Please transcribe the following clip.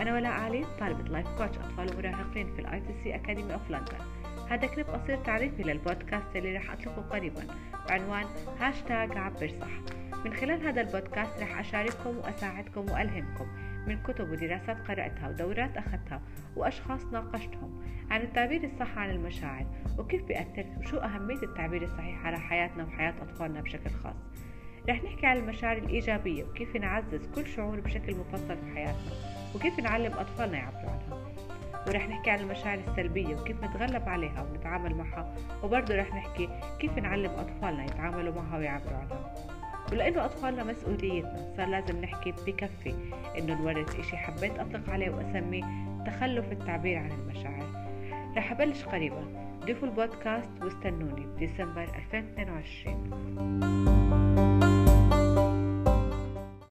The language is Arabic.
أنا ولاء علي طالبة life coach أطفال ومراهقين في ال ITC Academy of London هذا كليب قصير تعريفي للبودكاست اللي راح أطلقه قريبا بعنوان هاشتاج عبر صح. من خلال هذا البودكاست راح أشارككم وأساعدكم وألهمكم من كتب ودراسات قرأتها ودورات أخذتها وأشخاص ناقشتهم عن التعبير الصح عن المشاعر وكيف بيأثر وشو أهمية التعبير الصحيح على حياتنا وحياة أطفالنا بشكل خاص. رح نحكي عن المشاعر الإيجابية وكيف نعزز كل شعور بشكل مفصل في حياتنا. وكيف نعلم أطفالنا يعبروا عنها؟ ورح نحكي عن المشاعر السلبية وكيف نتغلب عليها ونتعامل معها وبرضه رح نحكي كيف نعلم أطفالنا يتعاملوا معها ويعبروا عنها. ولأنه أطفالنا مسؤوليتنا صار لازم نحكي بكفي إنه نورث إشي حبيت أطلق عليه وأسميه تخلف التعبير عن المشاعر. رح أبلش قريبا. ضيفوا البودكاست واستنوني بديسمبر 2022